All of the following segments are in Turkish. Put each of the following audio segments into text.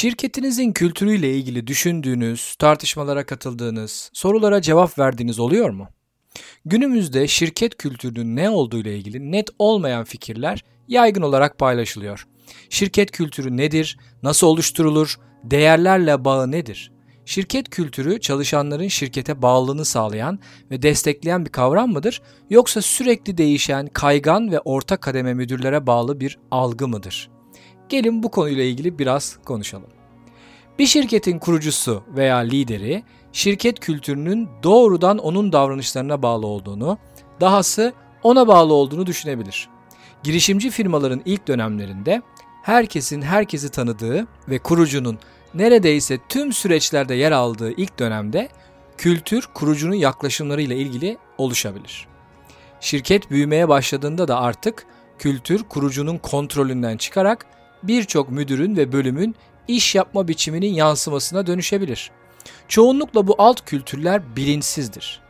Şirketinizin kültürüyle ilgili düşündüğünüz, tartışmalara katıldığınız, sorulara cevap verdiğiniz oluyor mu? Günümüzde şirket kültürünün ne olduğu ile ilgili net olmayan fikirler yaygın olarak paylaşılıyor. Şirket kültürü nedir? Nasıl oluşturulur? Değerlerle bağı nedir? Şirket kültürü çalışanların şirkete bağlılığını sağlayan ve destekleyen bir kavram mıdır? Yoksa sürekli değişen, kaygan ve orta kademe müdürlere bağlı bir algı mıdır? Gelin bu konuyla ilgili biraz konuşalım. Bir şirketin kurucusu veya lideri şirket kültürünün doğrudan onun davranışlarına bağlı olduğunu, dahası ona bağlı olduğunu düşünebilir. Girişimci firmaların ilk dönemlerinde herkesin herkesi tanıdığı ve kurucunun neredeyse tüm süreçlerde yer aldığı ilk dönemde kültür kurucunun yaklaşımlarıyla ilgili oluşabilir. Şirket büyümeye başladığında da artık kültür kurucunun kontrolünden çıkarak birçok müdürün ve bölümün iş yapma biçiminin yansımasına dönüşebilir. Çoğunlukla bu alt kültürler bilinçsizdir.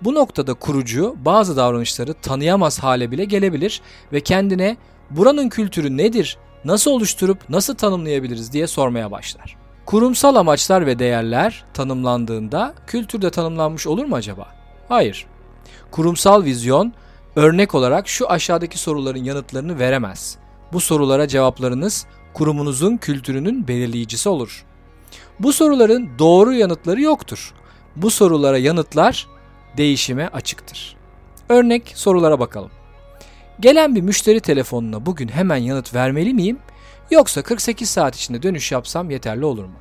Bu noktada kurucu bazı davranışları tanıyamaz hale bile gelebilir ve kendine buranın kültürü nedir, nasıl oluşturup nasıl tanımlayabiliriz diye sormaya başlar. Kurumsal amaçlar ve değerler tanımlandığında kültürde tanımlanmış olur mu acaba? Hayır. Kurumsal vizyon örnek olarak şu aşağıdaki soruların yanıtlarını veremez. Bu sorulara cevaplarınız kurumunuzun kültürünün belirleyicisi olur. Bu soruların doğru yanıtları yoktur. Bu sorulara yanıtlar değişime açıktır. Örnek sorulara bakalım. Gelen bir müşteri telefonuna bugün hemen yanıt vermeli miyim yoksa 48 saat içinde dönüş yapsam yeterli olur mu?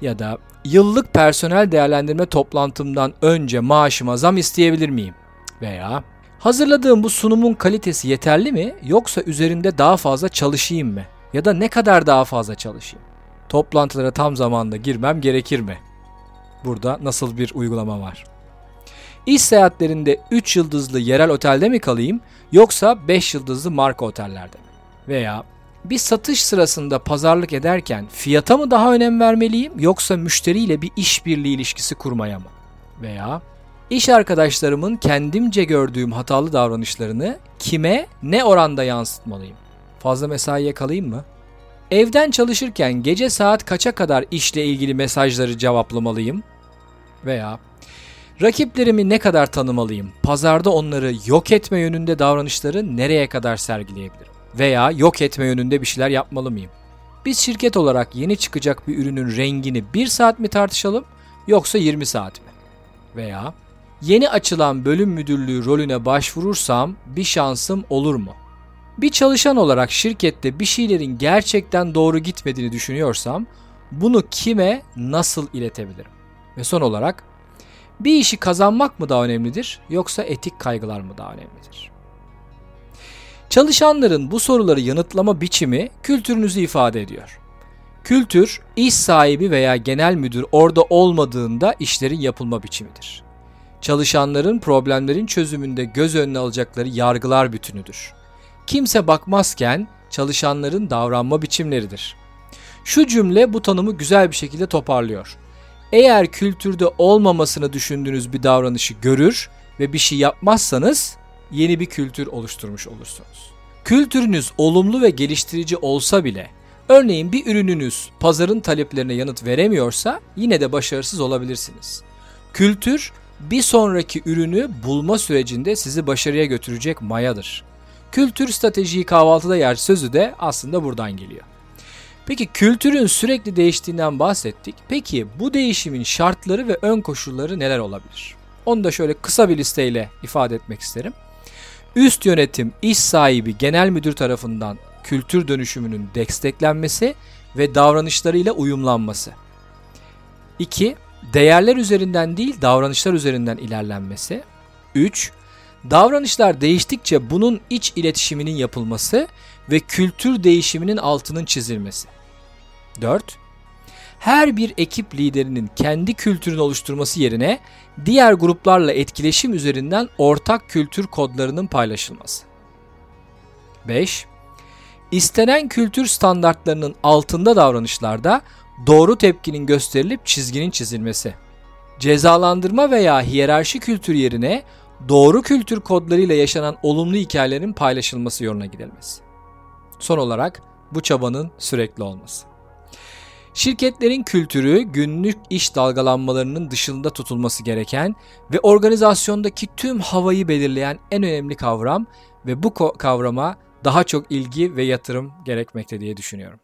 Ya da yıllık personel değerlendirme toplantımdan önce maaşıma zam isteyebilir miyim? Veya hazırladığım bu sunumun kalitesi yeterli mi yoksa üzerinde daha fazla çalışayım mı? Ya da ne kadar daha fazla çalışayım? Toplantılara tam zamanda girmem gerekir mi? Burada nasıl bir uygulama var? İş seyahatlerinde 3 yıldızlı yerel otelde mi kalayım yoksa 5 yıldızlı marka otellerde mi? Veya bir satış sırasında pazarlık ederken fiyata mı daha önem vermeliyim yoksa müşteriyle bir işbirliği ilişkisi kurmaya mı? Veya iş arkadaşlarımın kendimce gördüğüm hatalı davranışlarını kime ne oranda yansıtmalıyım? Fazla mesaiye kalayım mı? Evden çalışırken gece saat kaça kadar işle ilgili mesajları cevaplamalıyım? Veya rakiplerimi ne kadar tanımalıyım? Pazarda onları yok etme yönünde davranışları nereye kadar sergileyebilirim? Veya yok etme yönünde bir şeyler yapmalı mıyım? Biz şirket olarak yeni çıkacak bir ürünün rengini 1 saat mi tartışalım yoksa 20 saat mi? Veya yeni açılan bölüm müdürlüğü rolüne başvurursam bir şansım olur mu? Bir çalışan olarak şirkette bir şeylerin gerçekten doğru gitmediğini düşünüyorsam bunu kime nasıl iletebilirim? Ve son olarak bir işi kazanmak mı daha önemlidir yoksa etik kaygılar mı daha önemlidir? Çalışanların bu soruları yanıtlama biçimi kültürünüzü ifade ediyor. Kültür, iş sahibi veya genel müdür orada olmadığında işlerin yapılma biçimidir. Çalışanların problemlerin çözümünde göz önüne alacakları yargılar bütünüdür kimse bakmazken çalışanların davranma biçimleridir. Şu cümle bu tanımı güzel bir şekilde toparlıyor. Eğer kültürde olmamasını düşündüğünüz bir davranışı görür ve bir şey yapmazsanız yeni bir kültür oluşturmuş olursunuz. Kültürünüz olumlu ve geliştirici olsa bile örneğin bir ürününüz pazarın taleplerine yanıt veremiyorsa yine de başarısız olabilirsiniz. Kültür bir sonraki ürünü bulma sürecinde sizi başarıya götürecek mayadır. Kültür stratejiyi kahvaltıda yer sözü de aslında buradan geliyor. Peki kültürün sürekli değiştiğinden bahsettik. Peki bu değişimin şartları ve ön koşulları neler olabilir? Onu da şöyle kısa bir listeyle ifade etmek isterim. Üst yönetim, iş sahibi, genel müdür tarafından kültür dönüşümünün desteklenmesi ve davranışlarıyla uyumlanması. 2. Değerler üzerinden değil davranışlar üzerinden ilerlenmesi. 3. Davranışlar değiştikçe bunun iç iletişiminin yapılması ve kültür değişiminin altının çizilmesi. 4. Her bir ekip liderinin kendi kültürünü oluşturması yerine diğer gruplarla etkileşim üzerinden ortak kültür kodlarının paylaşılması. 5. İstenen kültür standartlarının altında davranışlarda doğru tepkinin gösterilip çizginin çizilmesi. Cezalandırma veya hiyerarşi kültür yerine doğru kültür kodlarıyla yaşanan olumlu hikayelerin paylaşılması yoluna gidilmesi. Son olarak bu çabanın sürekli olması. Şirketlerin kültürü günlük iş dalgalanmalarının dışında tutulması gereken ve organizasyondaki tüm havayı belirleyen en önemli kavram ve bu kavrama daha çok ilgi ve yatırım gerekmekte diye düşünüyorum.